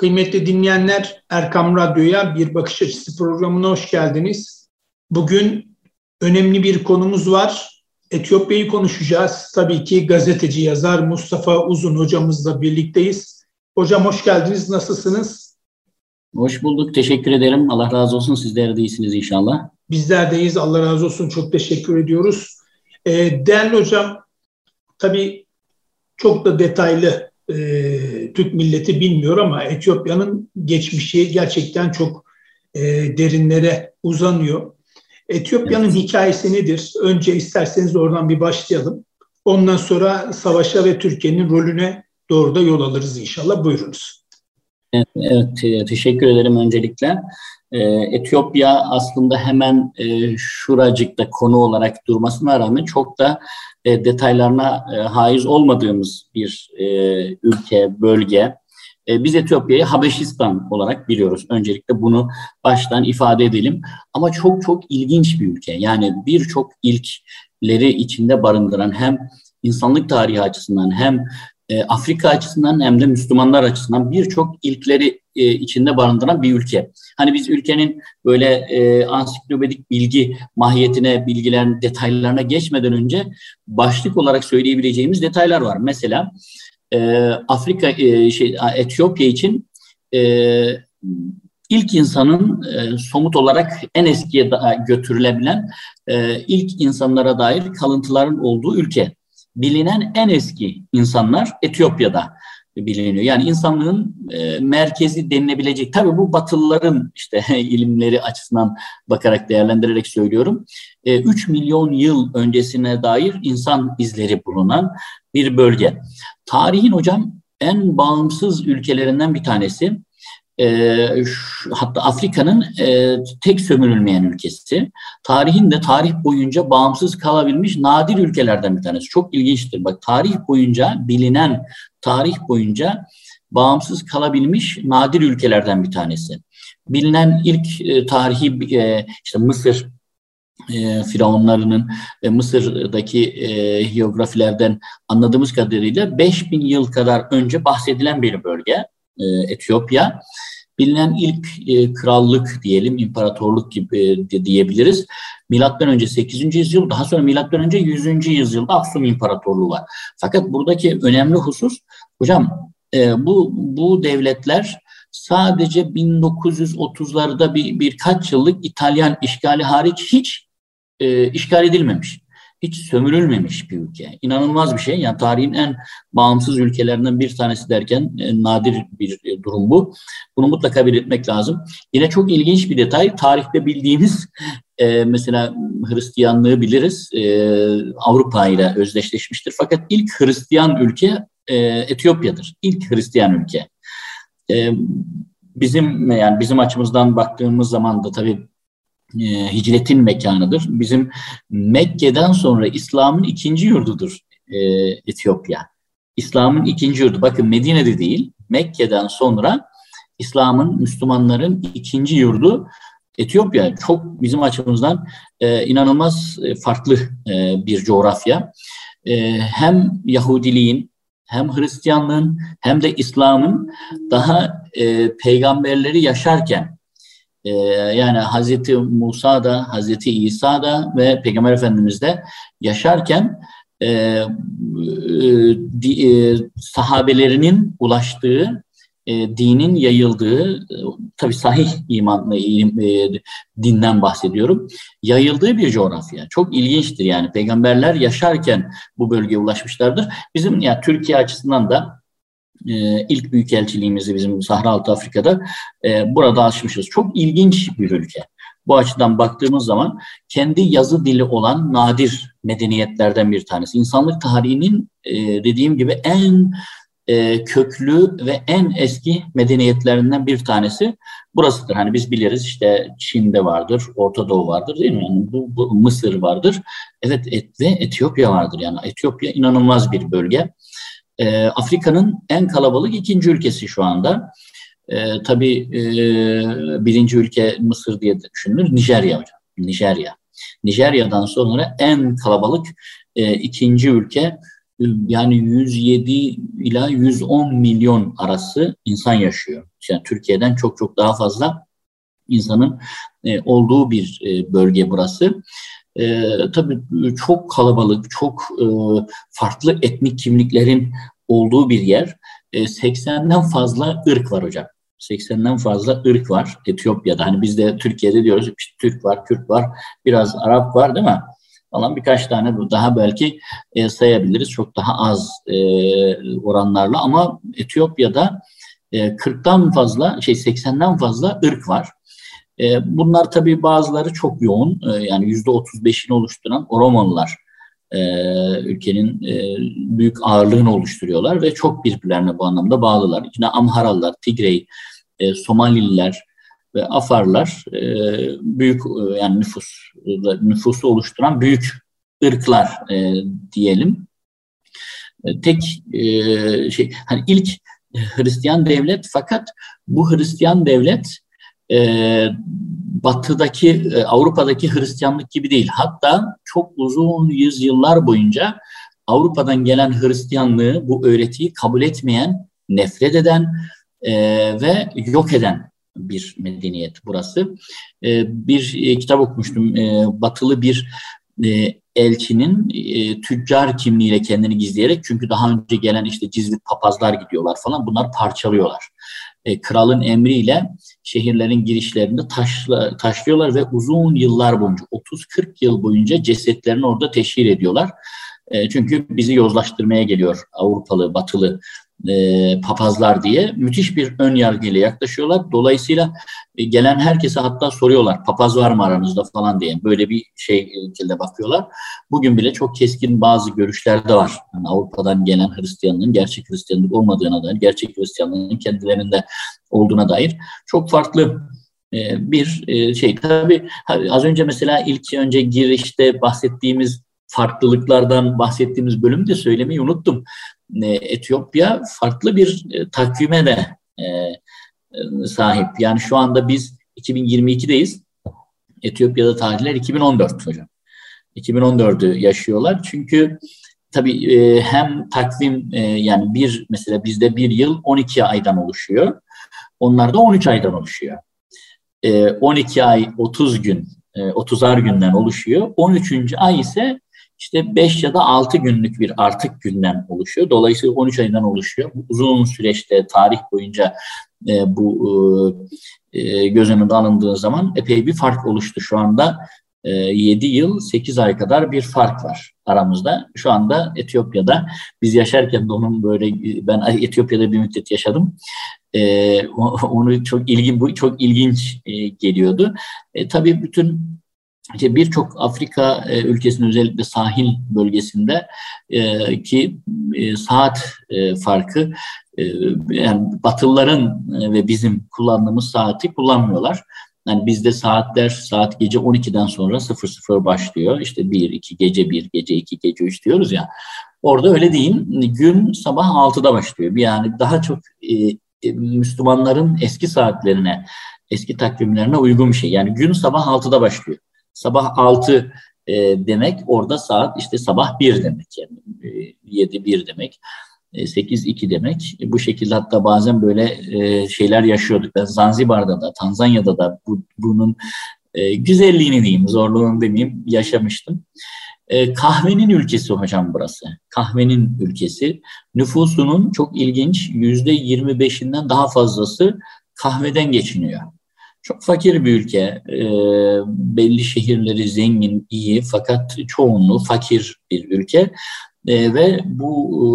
Kıymetli dinleyenler Erkam Radyo'ya Bir Bakış Açısı programına hoş geldiniz. Bugün önemli bir konumuz var. Etiyopya'yı konuşacağız. Tabii ki gazeteci yazar Mustafa Uzun hocamızla birlikteyiz. Hocam hoş geldiniz. Nasılsınız? Hoş bulduk. Teşekkür ederim. Allah razı olsun. Sizler de iyisiniz inşallah. Bizler deyiz. Allah razı olsun. Çok teşekkür ediyoruz. Ee, değerli hocam, tabii çok da detaylı e, Türk milleti bilmiyor ama Etiyopya'nın geçmişi gerçekten çok e, derinlere uzanıyor. Etiyopya'nın evet. hikayesi nedir? Önce isterseniz oradan bir başlayalım. Ondan sonra savaşa ve Türkiye'nin rolüne doğru da yol alırız inşallah. Buyurunuz. Evet, evet teşekkür ederim öncelikle. Ee, Etiyopya aslında hemen e, şuracıkta konu olarak durmasına rağmen çok da e, detaylarına e, haiz olmadığımız bir e, ülke, bölge. E, biz Etiyopya'yı Habeşistan olarak biliyoruz. Öncelikle bunu baştan ifade edelim. Ama çok çok ilginç bir ülke. Yani birçok ilkleri içinde barındıran hem insanlık tarihi açısından hem e, Afrika açısından hem de Müslümanlar açısından birçok ilkleri e, içinde barındıran bir ülke. Hani biz ülkenin böyle e, ansiklopedik bilgi mahiyetine, bilgilerin detaylarına geçmeden önce başlık olarak söyleyebileceğimiz detaylar var. Mesela e, Afrika, e, şey, Etiyopya için e, ilk insanın e, somut olarak en eskiye da, götürülebilen e, ilk insanlara dair kalıntıların olduğu ülke bilinen en eski insanlar Etiyopya'da biliniyor. Yani insanlığın e, merkezi denilebilecek. Tabii bu Batılıların işte ilimleri açısından bakarak değerlendirerek söylüyorum. E, 3 milyon yıl öncesine dair insan izleri bulunan bir bölge. Tarihin hocam en bağımsız ülkelerinden bir tanesi e, şu, hatta Afrika'nın e, tek sömürülmeyen ülkesi. Tarihin de tarih boyunca bağımsız kalabilmiş nadir ülkelerden bir tanesi. Çok ilginçtir. Bak tarih boyunca bilinen tarih boyunca bağımsız kalabilmiş nadir ülkelerden bir tanesi. Bilinen ilk e, tarihi e, işte Mısır e, firavunlarının e, Mısır'daki e, hiyografilerden anladığımız kadarıyla 5000 yıl kadar önce bahsedilen bir bölge e, Etiyopya bilinen ilk e, krallık diyelim, imparatorluk gibi e, diyebiliriz. Milattan önce 8. yüzyıl, daha sonra milattan önce 100. yüzyılda Aksum İmparatorluğu var. Fakat buradaki önemli husus, hocam e, bu bu devletler sadece 1930'larda bir birkaç yıllık İtalyan işgali hariç hiç e, işgal edilmemiş hiç sömürülmemiş bir ülke. İnanılmaz bir şey. Yani tarihin en bağımsız ülkelerinden bir tanesi derken e, nadir bir e, durum bu. Bunu mutlaka belirtmek lazım. Yine çok ilginç bir detay. Tarihte bildiğimiz e, mesela Hristiyanlığı biliriz. E, Avrupa ile özdeşleşmiştir. Fakat ilk Hristiyan ülke e, Etiyopya'dır. İlk Hristiyan ülke. E, bizim yani bizim açımızdan baktığımız zaman da tabii e, hicretin mekanıdır. Bizim Mekke'den sonra İslam'ın ikinci yurdudur e, Etiyopya. İslam'ın ikinci yurdu. Bakın Medine'de değil, Mekke'den sonra İslam'ın, Müslümanların ikinci yurdu Etiyopya. Çok bizim açımızdan e, inanılmaz e, farklı e, bir coğrafya. E, hem Yahudiliğin, hem Hristiyanlığın, hem de İslam'ın daha e, peygamberleri yaşarken e, yani Hazreti Musa da, Hazreti İsa da ve Peygamber Efendimiz de yaşarken e, e, e, sahabelerinin ulaştığı e, dinin yayıldığı, e, tabi sahih imanla e, dinden bahsediyorum, yayıldığı bir coğrafya. Çok ilginçtir yani peygamberler yaşarken bu bölgeye ulaşmışlardır. Bizim yani Türkiye açısından da e, ilk büyükelçiliğimizi bizim Sahra Altı Afrika'da e, burada açmışız. Çok ilginç bir ülke. Bu açıdan baktığımız zaman kendi yazı dili olan nadir medeniyetlerden bir tanesi. İnsanlık tarihinin e, dediğim gibi en e, köklü ve en eski medeniyetlerinden bir tanesi burasıdır. Hani biz biliriz işte Çin'de vardır, Orta Doğu vardır değil mi? Yani bu, bu Mısır vardır. Evet et ve Etiyopya vardır. Yani Etiyopya inanılmaz bir bölge. E, Afrika'nın en kalabalık ikinci ülkesi şu anda. E, tabii e, birinci ülke Mısır diye düşünülür. Nijerya hocam. Nijerya. Nijerya'dan sonra en kalabalık e, ikinci ülke yani 107 ila 110 milyon arası insan yaşıyor. Yani Türkiye'den çok çok daha fazla insanın e, olduğu bir e, bölge burası. E, tabii çok kalabalık, çok e, farklı etnik kimliklerin olduğu bir yer. E, 80'den fazla ırk var hocam. 80'den fazla ırk var Etiyopya'da. Hani biz de Türkiye'de diyoruz işte Türk var, Kürt var, biraz Arap var değil mi? Falan birkaç tane daha belki e, sayabiliriz. Çok daha az e, oranlarla ama Etiyopya'da e, 40'tan fazla, şey 80'den fazla ırk var. E, bunlar tabii bazıları çok yoğun. E, yani %35'ini oluşturan Oromolılar e, ülkenin büyük ağırlığını oluşturuyorlar ve çok birbirlerine bu anlamda bağlılar. Yine Amharalılar, Tigrey, e, Somalililer ve Afarlar büyük yani nüfus nüfusu oluşturan büyük ırklar diyelim. Tek şey hani ilk Hristiyan devlet fakat bu Hristiyan devlet e, batıdaki e, Avrupa'daki Hristiyanlık gibi değil. Hatta çok uzun yüzyıllar boyunca Avrupa'dan gelen Hristiyanlığı bu öğretiyi kabul etmeyen, nefret eden e, ve yok eden bir medeniyet burası. E, bir e, kitap okumuştum. E, batılı bir e, elçinin e, tüccar kimliğiyle kendini gizleyerek çünkü daha önce gelen işte cizvit papazlar gidiyorlar falan bunlar parçalıyorlar. E, kralın emriyle şehirlerin girişlerinde taşla, taşlıyorlar ve uzun yıllar boyunca 30-40 yıl boyunca cesetlerini orada teşhir ediyorlar. E, çünkü bizi yozlaştırmaya geliyor Avrupalı, Batılı e, papazlar diye müthiş bir ön yargıyla yaklaşıyorlar. Dolayısıyla e, gelen herkese hatta soruyorlar papaz var mı aranızda falan diye. Böyle bir şey şekilde bakıyorlar. Bugün bile çok keskin bazı görüşler de var. Yani Avrupa'dan gelen Hristiyanlığın gerçek Hristiyanlık olmadığına dair, gerçek Hristiyanlığın kendilerinde olduğuna dair çok farklı e, bir e, şey. Tabii az önce mesela ilk önce girişte bahsettiğimiz farklılıklardan bahsettiğimiz bölümde söylemeyi unuttum. E, Etiyopya farklı bir e, takvime de e, sahip. Yani şu anda biz 2022'deyiz. Etiyopya'da tarihler 2014 hocam. 2014'ü yaşıyorlar. Çünkü tabii hem takvim yani bir mesela bizde bir yıl 12 aydan oluşuyor. Onlarda 13 aydan oluşuyor. 12 ay 30 gün, 30'ar günden oluşuyor. 13. ay ise işte 5 ya da 6 günlük bir artık günden oluşuyor. Dolayısıyla 13 ayından oluşuyor. Uzun süreçte tarih boyunca e, bu e, e göz önünde alındığı zaman epey bir fark oluştu. Şu anda e, 7 yıl 8 ay kadar bir fark var aramızda. Şu anda Etiyopya'da biz yaşarken de onun böyle ben Etiyopya'da bir müddet yaşadım. E, onu çok ilgin bu çok ilginç e, geliyordu. E, tabii bütün işte birçok Afrika e, ülkesinin özellikle sahil bölgesinde e, ki e, saat e, farkı e, yani Batılıların e, ve bizim kullandığımız saati kullanmıyorlar. Yani bizde saatler saat gece 12'den sonra 00 başlıyor. İşte 1, 2, gece 1, gece 2, gece 3 diyoruz ya. Orada öyle değil. Gün sabah 6'da başlıyor. Yani daha çok e, e, Müslümanların eski saatlerine, eski takvimlerine uygun bir şey. Yani gün sabah 6'da başlıyor. Sabah 6 e, demek orada saat işte sabah 1 demek yani e, 7 1 demek. 8 e, 2 demek. E, bu şekilde hatta bazen böyle e, şeyler yaşıyorduk. Ben Zanzibar'da da, Tanzanya'da da bu, bunun güzelliğini diyeyim, zorluğunu demeyeyim yaşamıştım. kahvenin ülkesi hocam burası. Kahvenin ülkesi. Nüfusunun çok ilginç yüzde 25'inden daha fazlası kahveden geçiniyor. Çok fakir bir ülke. E, belli şehirleri zengin, iyi fakat çoğunluğu fakir bir ülke. E, ve bu e,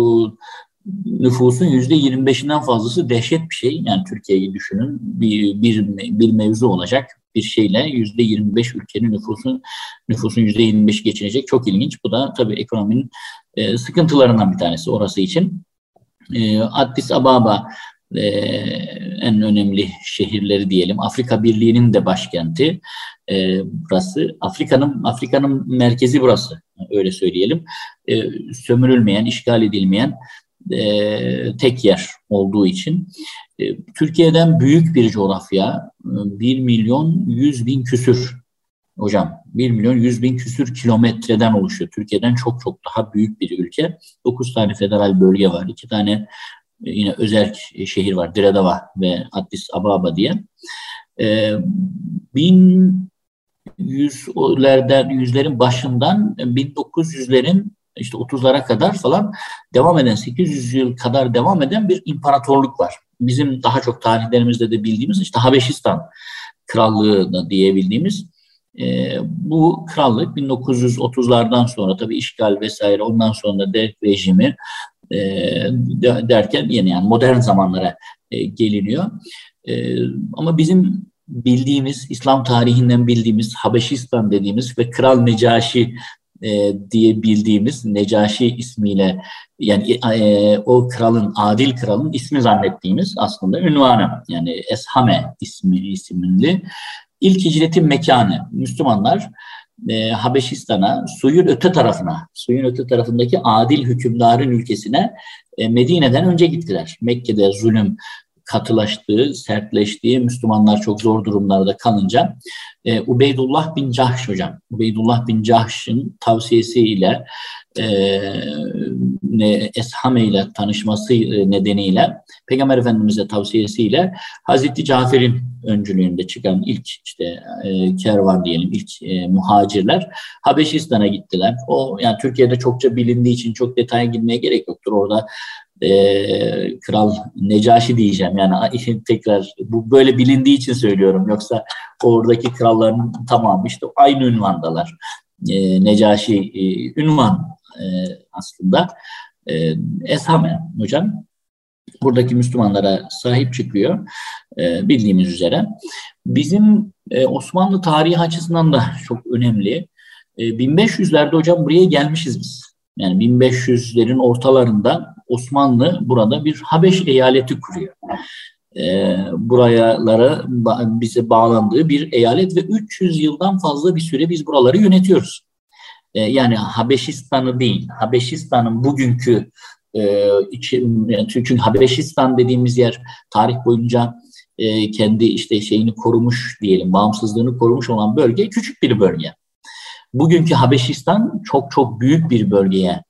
nüfusun yüzde 25'inden fazlası dehşet bir şey. Yani Türkiye'yi düşünün bir, bir, bir mevzu olacak bir şeyle yüzde 25 ülkenin nüfusun nüfusun yüzde 25 geçinecek. Çok ilginç. Bu da tabii ekonominin e, sıkıntılarından bir tanesi orası için. E, Addis Ababa e, en önemli şehirleri diyelim. Afrika Birliği'nin de başkenti e, burası. Afrika'nın Afrika'nın merkezi burası. Öyle söyleyelim. E, sömürülmeyen, işgal edilmeyen e, tek yer olduğu için e, Türkiye'den büyük bir coğrafya, 1 milyon 100 bin küsür hocam 1 milyon 100 bin küsür kilometreden oluşuyor. Türkiye'den çok çok daha büyük bir ülke. 9 tane federal bölge var. 2 tane e, yine özel şehir var. Diredava ve Addis Ababa diye. E, 1100'lerden, yüzlerin başından 1900'lerin işte 30'lara kadar falan devam eden 800 yıl kadar devam eden bir imparatorluk var. Bizim daha çok tarihlerimizde de bildiğimiz işte Habeşistan Krallığı da diyebildiğimiz e, bu krallık 1930'lardan sonra tabii işgal vesaire ondan sonra da rejimi e, derken yeni yani modern zamanlara e, geliniyor. E, ama bizim bildiğimiz, İslam tarihinden bildiğimiz Habeşistan dediğimiz ve Kral Necaşi e, diye bildiğimiz Necaşi ismiyle yani e, o kralın, adil kralın ismi zannettiğimiz aslında ünvanı yani Eshame ismi isimli ilk hicretin mekanı. Müslümanlar e, Habeşistan'a, suyun öte tarafına, suyun öte tarafındaki adil hükümdarın ülkesine e, Medine'den önce gittiler. Mekke'de zulüm katılaştığı, sertleştiği, Müslümanlar çok zor durumlarda kalınca e, Ubeydullah bin Cahş hocam, Ubeydullah bin Cahş'ın tavsiyesiyle e, Eshame ile tanışması e, nedeniyle Peygamber Efendimiz'e tavsiyesiyle Hazreti Cafer'in öncülüğünde çıkan ilk işte e, kervan diyelim ilk e, muhacirler Habeşistan'a gittiler. O yani Türkiye'de çokça bilindiği için çok detaya girmeye gerek yoktur. Orada e, Kral Necaşi diyeceğim. Yani tekrar bu böyle bilindiği için söylüyorum. Yoksa oradaki kralların tamamı işte aynı ünvandalar. E, Necaşi e, ünvan e, aslında. E, Eshame hocam buradaki Müslümanlara sahip çıkıyor e, bildiğimiz üzere. Bizim e, Osmanlı tarihi açısından da çok önemli. E, 1500'lerde hocam buraya gelmişiz biz. Yani 1500'lerin ortalarında Osmanlı burada bir Habeş eyaleti kuruyor. E, buralara bize bağlandığı bir eyalet ve 300 yıldan fazla bir süre biz buraları yönetiyoruz. E, yani Habeşistan'ı değil, Habeşistan'ın bugünkü e, çünkü Habeşistan dediğimiz yer tarih boyunca e, kendi işte şeyini korumuş diyelim, bağımsızlığını korumuş olan bölge küçük bir bölge. Bugünkü Habeşistan çok çok büyük bir bölgeye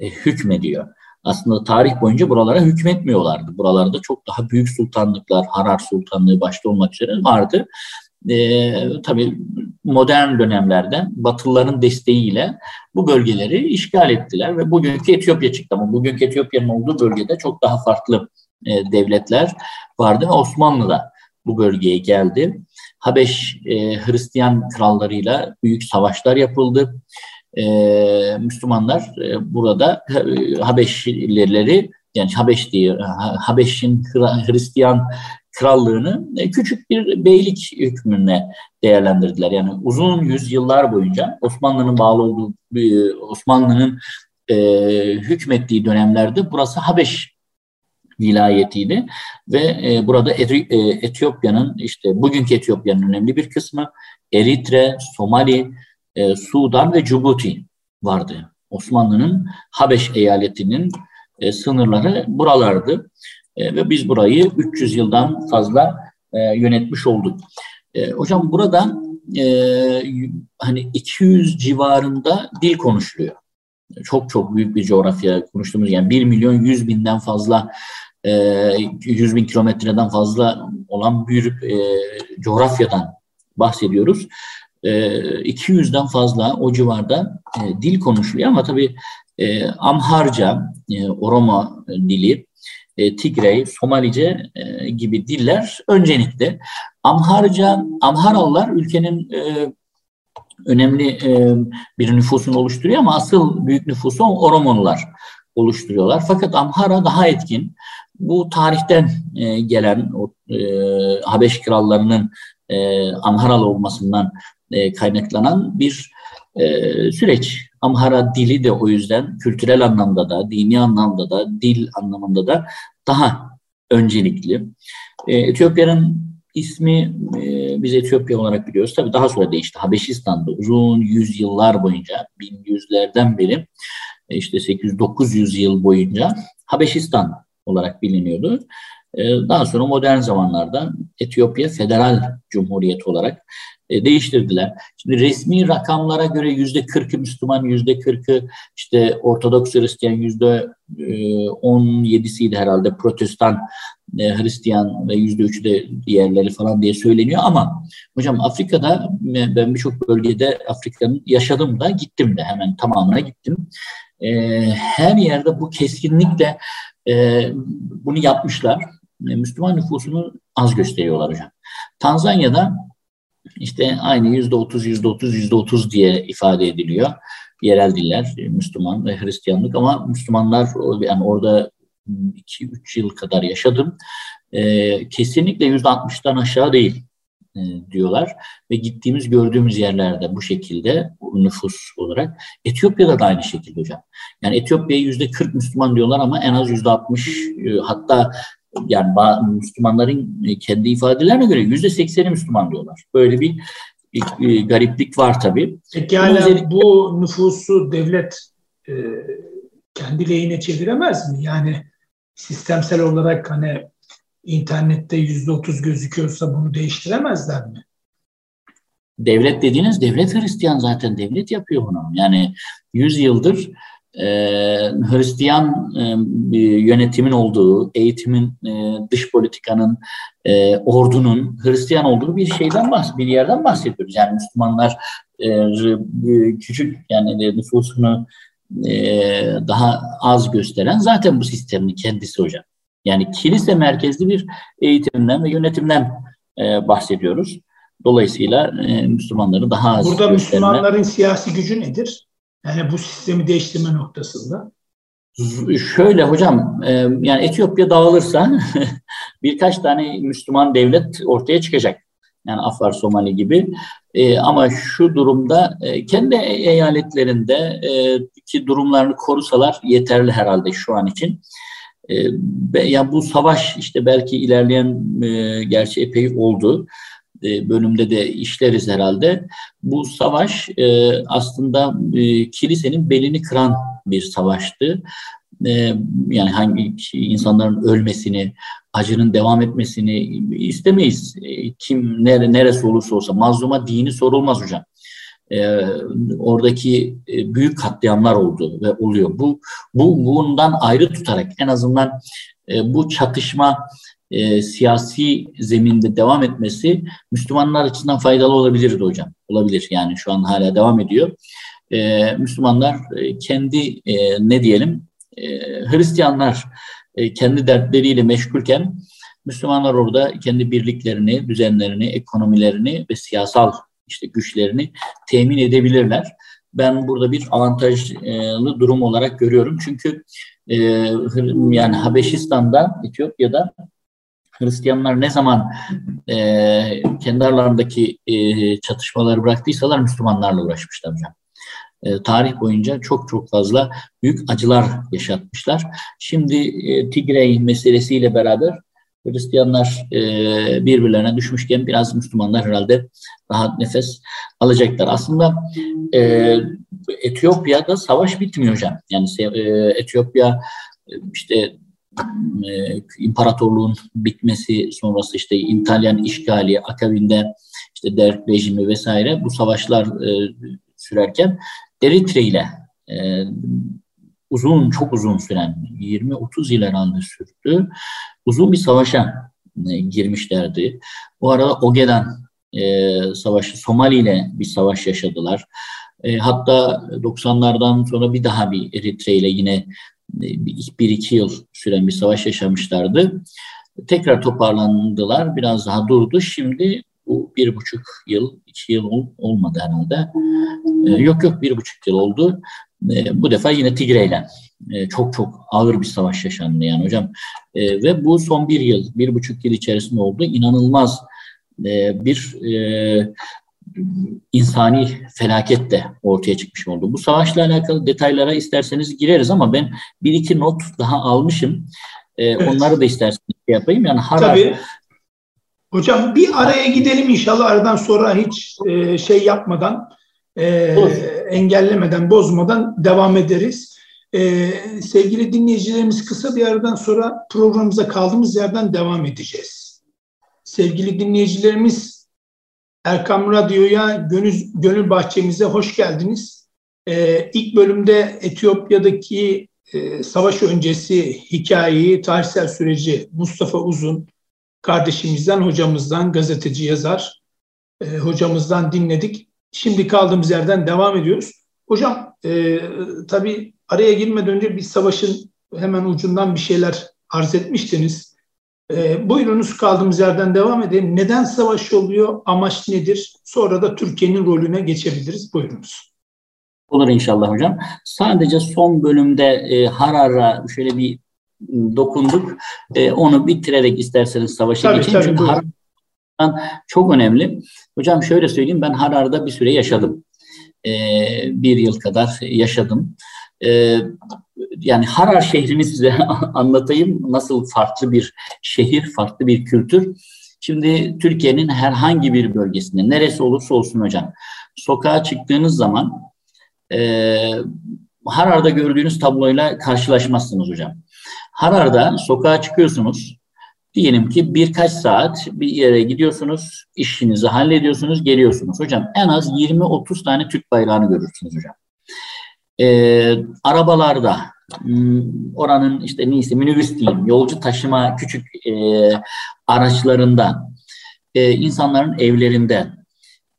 e, hükmediyor. Aslında tarih boyunca buralara hükmetmiyorlardı. Buralarda çok daha büyük sultanlıklar, Harar Sultanlığı başta olmak üzere vardı. E, tabii modern dönemlerde Batılıların desteğiyle bu bölgeleri işgal ettiler ve bugünkü Etiyopya çıktı. Ama bugünkü Etiyopya'nın olduğu bölgede çok daha farklı e, devletler vardı ve Osmanlı da bu bölgeye geldi. Habeş e, Hristiyan krallarıyla büyük savaşlar yapıldı. E, Müslümanlar e, burada e, Habeşlileri yani Habeş diye Habeş'in Hristiyan krallığını e, küçük bir beylik hükmüne değerlendirdiler. Yani uzun yüzyıllar boyunca Osmanlı'nın bağlı olduğu Osmanlı'nın e, hükmettiği dönemlerde burası Habeş vilayetiydi ve e, burada e, Etiyopya'nın işte bugünkü Etiyopya'nın önemli bir kısmı Eritre, Somali, e, Sudan ve Cibuti vardı. Osmanlı'nın Habeş eyaletinin e, sınırları buralardı. E, ve biz burayı 300 yıldan fazla e, yönetmiş olduk. E, hocam burada e, hani 200 civarında dil konuşuluyor. Çok çok büyük bir coğrafya konuştuğumuz yani 1 milyon 100 binden fazla e, 100 bin kilometreden fazla olan bir e, coğrafyadan bahsediyoruz. E, 200'den fazla o civarda e, dil konuşuluyor ama tabii e, Amharca, e, Oromo dili, e, Tigrey, Somalice e, gibi diller öncelikli. Amharca, Amharalılar ülkenin e, önemli e, bir nüfusunu oluşturuyor ama asıl büyük nüfusu Oromonlar oluşturuyorlar. Fakat Amhara daha etkin. Bu tarihten e, gelen o e, Habeş krallarının e, Amharalı olmasından e, kaynaklanan bir e, süreç. Amhara dili de o yüzden kültürel anlamda da, dini anlamda da, dil anlamında da daha öncelikli. E, Etiyopya'nın ismi biz Etiyopya olarak biliyoruz. Tabii daha sonra değişti. Habeşistan'da uzun yüzyıllar boyunca, 1100'lerden beri e, işte 800-900 yıl boyunca Habeşistan olarak biliniyordu. E, daha sonra modern zamanlarda Etiyopya Federal Cumhuriyeti olarak e, değiştirdiler. Şimdi resmi rakamlara göre yüzde kırkı Müslüman, yüzde kırkı işte Ortodoks Hristiyan, yüzde e, on yedisiydi herhalde Protestan e, Hristiyan ve yüzde üçü de diğerleri falan diye söyleniyor ama hocam Afrika'da ben birçok bölgede Afrika'nın yaşadım da gittim de hemen tamamına gittim. Her yerde bu keskinlikle bunu yapmışlar. Müslüman nüfusunu az gösteriyorlar hocam. Tanzanya'da işte aynı yüzde otuz, yüzde otuz, yüzde otuz diye ifade ediliyor. Yerel diller, e, Müslüman ve Hristiyanlık ama Müslümanlar yani orada 2-3 yıl kadar yaşadım. E, kesinlikle yüzde altmıştan aşağı değil e, diyorlar ve gittiğimiz gördüğümüz yerlerde bu şekilde nüfus olarak Etiyopya'da da aynı şekilde hocam. Yani Etiyopya'ya yüzde 40 Müslüman diyorlar ama en az yüzde 60 e, hatta yani Müslümanların e, kendi ifadelerine göre yüzde sekseni Müslüman diyorlar. Böyle bir, bir gariplik var tabii. Peki hala özellikle... bu nüfusu devlet e, kendi lehine çeviremez mi? Yani sistemsel olarak hani internette yüzde otuz gözüküyorsa bunu değiştiremezler mi? Devlet dediğiniz devlet Hristiyan zaten devlet yapıyor bunu. Yani yüz yıldır e, Hristiyan e, yönetimin olduğu, eğitimin, e, dış politikanın, e, ordunun Hristiyan olduğu bir şeyden bahs bir yerden bahsediyoruz. Yani Müslümanlar e, küçük yani nüfusunu e, daha az gösteren zaten bu sistemin kendisi hocam. Yani kilise merkezli bir eğitimden ve yönetimden e, bahsediyoruz. Dolayısıyla e, Müslümanları daha az Burada gösterme. Müslümanların siyasi gücü nedir? Yani bu sistemi değiştirme noktasında. Şöyle hocam, e, yani Etiyopya dağılırsa birkaç tane Müslüman devlet ortaya çıkacak. Yani Afar, Somali gibi. E, ama şu durumda e, kendi eyaletlerinde ki durumlarını korusalar yeterli herhalde şu an için. Ya yani bu savaş işte belki ilerleyen gerçi epey oldu. E, bölümde de işleriz herhalde. Bu savaş e, aslında e, kilisenin belini kıran bir savaştı. Yani hangi insanların ölmesini, acının devam etmesini istemeyiz. Kim nere, neresi olursa olsa mazluma dini sorulmaz hocam. Oradaki büyük katliamlar oldu ve oluyor. Bu bu bundan ayrı tutarak en azından bu çatışma e, siyasi zeminde devam etmesi Müslümanlar açısından faydalı olabilirdi hocam. Olabilir yani şu an hala devam ediyor. E, Müslümanlar e, kendi e, ne diyelim e, Hristiyanlar e, kendi dertleriyle meşgulken Müslümanlar orada kendi birliklerini, düzenlerini, ekonomilerini ve siyasal işte güçlerini temin edebilirler. Ben burada bir avantajlı durum olarak görüyorum. Çünkü e, yani Habeşistan'da, Etiyopya'da Hristiyanlar ne zaman e, kendi aralarındaki e, çatışmaları bıraktıysalar Müslümanlarla uğraşmışlar hocam. E, tarih boyunca çok çok fazla büyük acılar yaşatmışlar. Şimdi e, Tigray meselesiyle beraber Hristiyanlar e, birbirlerine düşmüşken biraz Müslümanlar herhalde rahat nefes alacaklar. Aslında e, Etiyopya'da savaş bitmiyor hocam. Yani e, Etiyopya e, işte e, imparatorluğun bitmesi sonrası işte İtalyan işgali akabinde işte Derg rejimi vesaire bu savaşlar e, sürerken Eritre ile e, uzun çok uzun süren 20-30 yıl herhalde sürdü. Uzun bir savaşa e, girmişlerdi. Bu arada Oge'den e, savaşı Somali ile bir savaş yaşadılar. E, hatta 90'lardan sonra bir daha bir Eritre ile yine bir iki yıl süren bir savaş yaşamışlardı. Tekrar toparlandılar, biraz daha durdu. Şimdi bu bir buçuk yıl, iki yıl olmadı herhalde. Ee, yok yok bir buçuk yıl oldu. Ee, bu defa yine Tigre'yle çok çok ağır bir savaş yaşandı yani hocam. Ve bu son bir yıl, bir buçuk yıl içerisinde oldu. İnanılmaz e, bir e, insani felaket de ortaya çıkmış oldu. Bu savaşla alakalı detaylara isterseniz gireriz ama ben bir iki not daha almışım. Ee, evet. Onları da isterseniz şey yapayım. Yani Harar, Tabii. Hocam bir araya gidelim inşallah aradan sonra hiç e, şey yapmadan e, engellemeden, bozmadan devam ederiz. E, sevgili dinleyicilerimiz kısa bir aradan sonra programımıza kaldığımız yerden devam edeceğiz. Sevgili dinleyicilerimiz Erkam Radyo'ya, Gönül, Gönül Bahçemize hoş geldiniz. Ee, ilk bölümde Etiyopya'daki e, savaş öncesi hikayeyi, tarihsel süreci Mustafa Uzun kardeşimizden, hocamızdan, gazeteci yazar e, hocamızdan dinledik. Şimdi kaldığımız yerden devam ediyoruz. Hocam e, tabii araya girmeden önce bir savaşın hemen ucundan bir şeyler arz etmiştiniz. E, buyurunuz kaldığımız yerden devam edelim. Neden savaş oluyor? Amaç nedir? Sonra da Türkiye'nin rolüne geçebiliriz. Buyurunuz. Olur inşallah hocam. Sadece son bölümde e, Harar'a şöyle bir dokunduk. E, onu bitirerek isterseniz savaşa tabii, geçelim. Tabii, Çünkü Harar çok önemli. Hocam şöyle söyleyeyim ben Harar'da bir süre yaşadım. E, bir yıl kadar yaşadım. E, yani Harar şehrini size anlatayım. Nasıl farklı bir şehir, farklı bir kültür. Şimdi Türkiye'nin herhangi bir bölgesinde, neresi olursa olsun hocam, sokağa çıktığınız zaman e, Harar'da gördüğünüz tabloyla karşılaşmazsınız hocam. Harar'da sokağa çıkıyorsunuz, Diyelim ki birkaç saat bir yere gidiyorsunuz, işinizi hallediyorsunuz, geliyorsunuz. Hocam en az 20-30 tane Türk bayrağını görürsünüz hocam. Ee, arabalarda, hmm, oranın işte neyse minibüs diyeyim, yolcu taşıma küçük e, araçlarında, e, insanların evlerinde,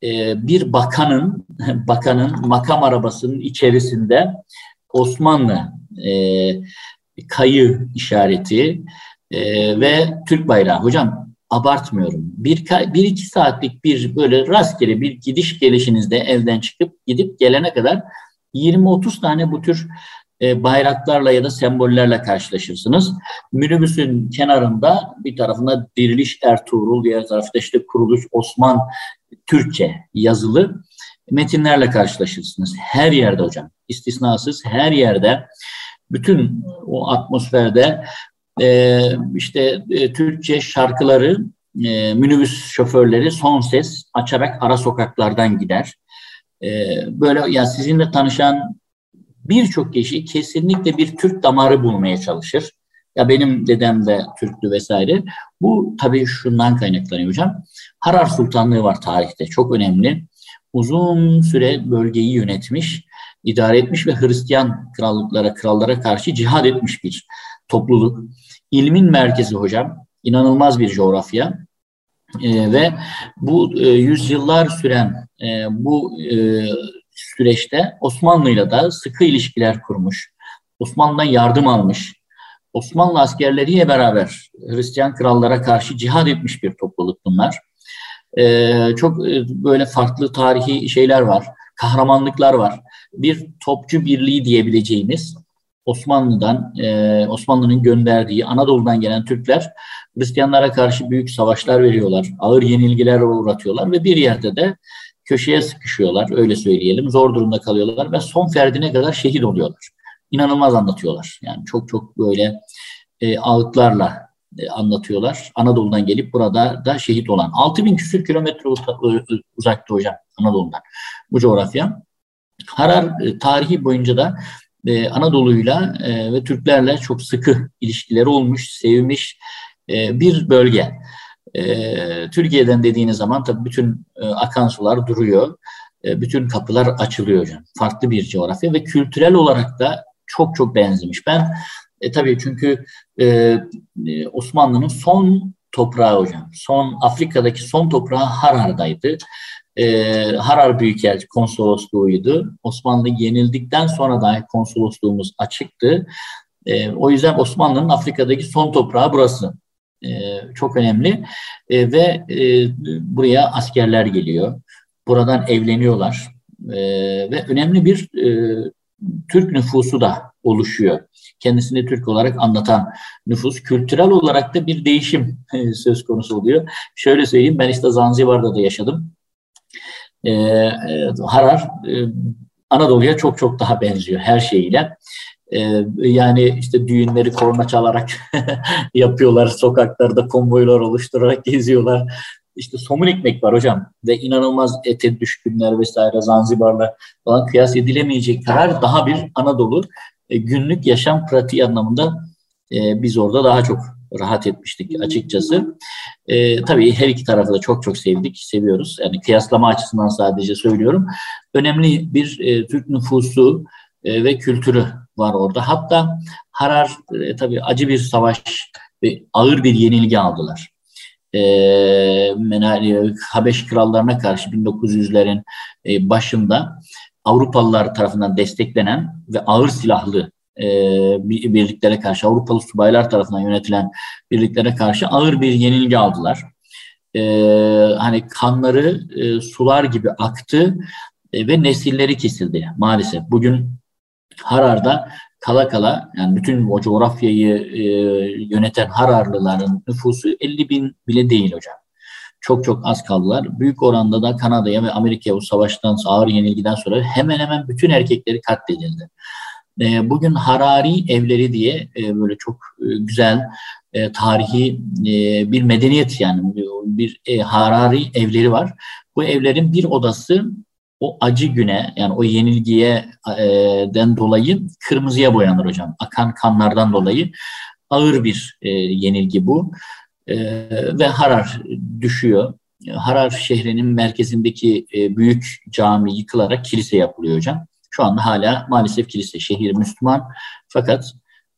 e, bir bakanın bakanın makam arabasının içerisinde Osmanlı e, kayı işareti, e, ve Türk bayrağı. Hocam abartmıyorum. Bir, bir iki saatlik bir böyle rastgele bir gidiş gelişinizde evden çıkıp gidip gelene kadar 20-30 tane bu tür e, bayraklarla ya da sembollerle karşılaşırsınız. Minibüsün kenarında bir tarafında Diriliş Ertuğrul, diğer tarafta işte Kuruluş Osman Türkçe yazılı metinlerle karşılaşırsınız. Her yerde hocam, istisnasız her yerde bütün o atmosferde e, işte e, Türkçe şarkıları e, minibüs şoförleri son ses açarak ara sokaklardan gider. E, böyle ya sizinle tanışan birçok kişi kesinlikle bir Türk damarı bulmaya çalışır. Ya benim dedem de Türktü vesaire. Bu tabii şundan kaynaklanıyor hocam. Harar Sultanlığı var tarihte. Çok önemli. Uzun süre bölgeyi yönetmiş, idare etmiş ve Hristiyan krallıklara, krallara karşı cihad etmiş bir topluluk. İlmin merkezi hocam. İnanılmaz bir coğrafya. E, ve bu e, yüzyıllar süren e, bu e, süreçte Osmanlı'yla da sıkı ilişkiler kurmuş. Osmanlı'dan yardım almış. Osmanlı askerleriyle beraber Hristiyan krallara karşı cihad etmiş bir topluluk bunlar. Ee, çok e, böyle farklı tarihi şeyler var, kahramanlıklar var. Bir topçu birliği diyebileceğimiz Osmanlı'dan, e, Osmanlı'nın gönderdiği Anadolu'dan gelen Türkler Hristiyanlara karşı büyük savaşlar veriyorlar. Ağır yenilgiler uğratıyorlar ve bir yerde de köşeye sıkışıyorlar öyle söyleyelim. Zor durumda kalıyorlar ve son ferdine kadar şehit oluyorlar. İnanılmaz anlatıyorlar. Yani çok çok böyle e, ağıtlarla e, anlatıyorlar. Anadolu'dan gelip burada da şehit olan. 6000 küsür kilometre uzakta hocam Anadolu'dan bu coğrafya. Harar e, tarihi boyunca da e, Anadolu'yla e, ve Türklerle çok sıkı ilişkileri olmuş, sevmiş e, bir bölge. E, Türkiye'den dediğiniz zaman tabii bütün e, akan sular duruyor. E, bütün kapılar açılıyor hocam. Farklı bir coğrafya ve kültürel olarak da çok çok benzemiş. Ben e, tabii çünkü e, e Osmanlı'nın son toprağı hocam. Son Afrika'daki son toprağı Harar'daydı e, Harar Büyükelçi konsolosluğuydu. Osmanlı yenildikten sonra dahi konsolosluğumuz açıktı. E, o yüzden Osmanlı'nın Afrika'daki son toprağı burası. E, çok önemli e, ve e, buraya askerler geliyor. Buradan evleniyorlar e, ve önemli bir e, Türk nüfusu da oluşuyor. Kendisini Türk olarak anlatan nüfus. Kültürel olarak da bir değişim e, söz konusu oluyor. Şöyle söyleyeyim ben işte Zanzibar'da da yaşadım. Ee, e, Harar e, Anadolu'ya çok çok daha benziyor her şeyiyle. E, yani işte düğünleri korna çalarak yapıyorlar, sokaklarda konvoylar oluşturarak geziyorlar. İşte somun ekmek var hocam ve inanılmaz ete düşkünler vesaire Zanzibar'la falan kıyas edilemeyecek kadar daha bir Anadolu e, günlük yaşam pratiği anlamında e, biz orada daha çok rahat etmiştik açıkçası. E, tabii her iki tarafı da çok çok sevdik, seviyoruz. Yani kıyaslama açısından sadece söylüyorum. Önemli bir e, Türk nüfusu e, ve kültürü var orada. Hatta Harar e, tabii acı bir savaş ve ağır bir yenilgi aldılar. E, Habeş krallarına karşı 1900'lerin e, başında Avrupalılar tarafından desteklenen ve ağır silahlı e, birliklere karşı, Avrupalı subaylar tarafından yönetilen birliklere karşı ağır bir yenilgi aldılar. E, hani kanları e, sular gibi aktı ve nesilleri kesildi maalesef. Bugün Harar'da kala kala yani bütün o coğrafyayı e, yöneten Hararlıların nüfusu 50 bin bile değil hocam. Çok çok az kaldılar. Büyük oranda da Kanada'ya ve Amerika'ya bu savaştan ağır yenilgiden sonra hemen hemen bütün erkekleri katledildi. E, bugün Harari evleri diye e, böyle çok e, güzel e, tarihi e, bir medeniyet yani bir e, Harari evleri var. Bu evlerin bir odası o acı güne yani o yenilgiye e, den dolayı kırmızıya boyanır hocam. Akan kanlardan dolayı ağır bir e, yenilgi bu. E, ve Harar düşüyor. Harar şehrinin merkezindeki e, büyük cami yıkılarak kilise yapılıyor hocam. Şu anda hala maalesef kilise şehir Müslüman fakat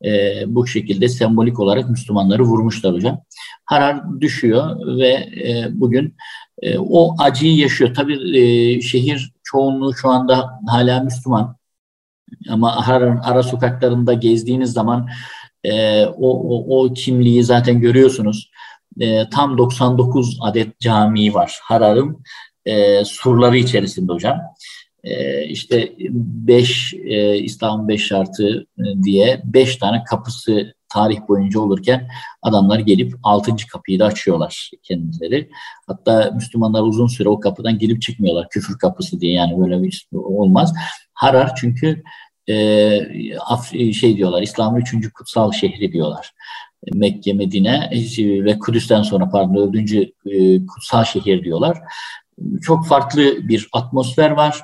e, bu şekilde sembolik olarak Müslümanları vurmuşlar hocam. Harar düşüyor ve e, bugün e, o acıyı yaşıyor. Tabii e, şehir çoğunluğu şu anda hala Müslüman. Ama Harar'ın ara sokaklarında gezdiğiniz zaman e, o, o, o kimliği zaten görüyorsunuz. E, tam 99 adet cami var Harar'ın e, surları içerisinde hocam. E, işte 5 e, İslam'ın 5 şartı e, diye 5 tane kapısı tarih boyunca olurken adamlar gelip 6. kapıyı da açıyorlar kendileri. Hatta Müslümanlar uzun süre o kapıdan girip çıkmıyorlar. Küfür kapısı diye yani böyle bir olmaz. Harar çünkü e, şey diyorlar İslam'ın üçüncü kutsal şehri diyorlar. Mekke, Medine ve Kudüs'ten sonra pardon dördüncü e, kutsal şehir diyorlar. Çok farklı bir atmosfer var.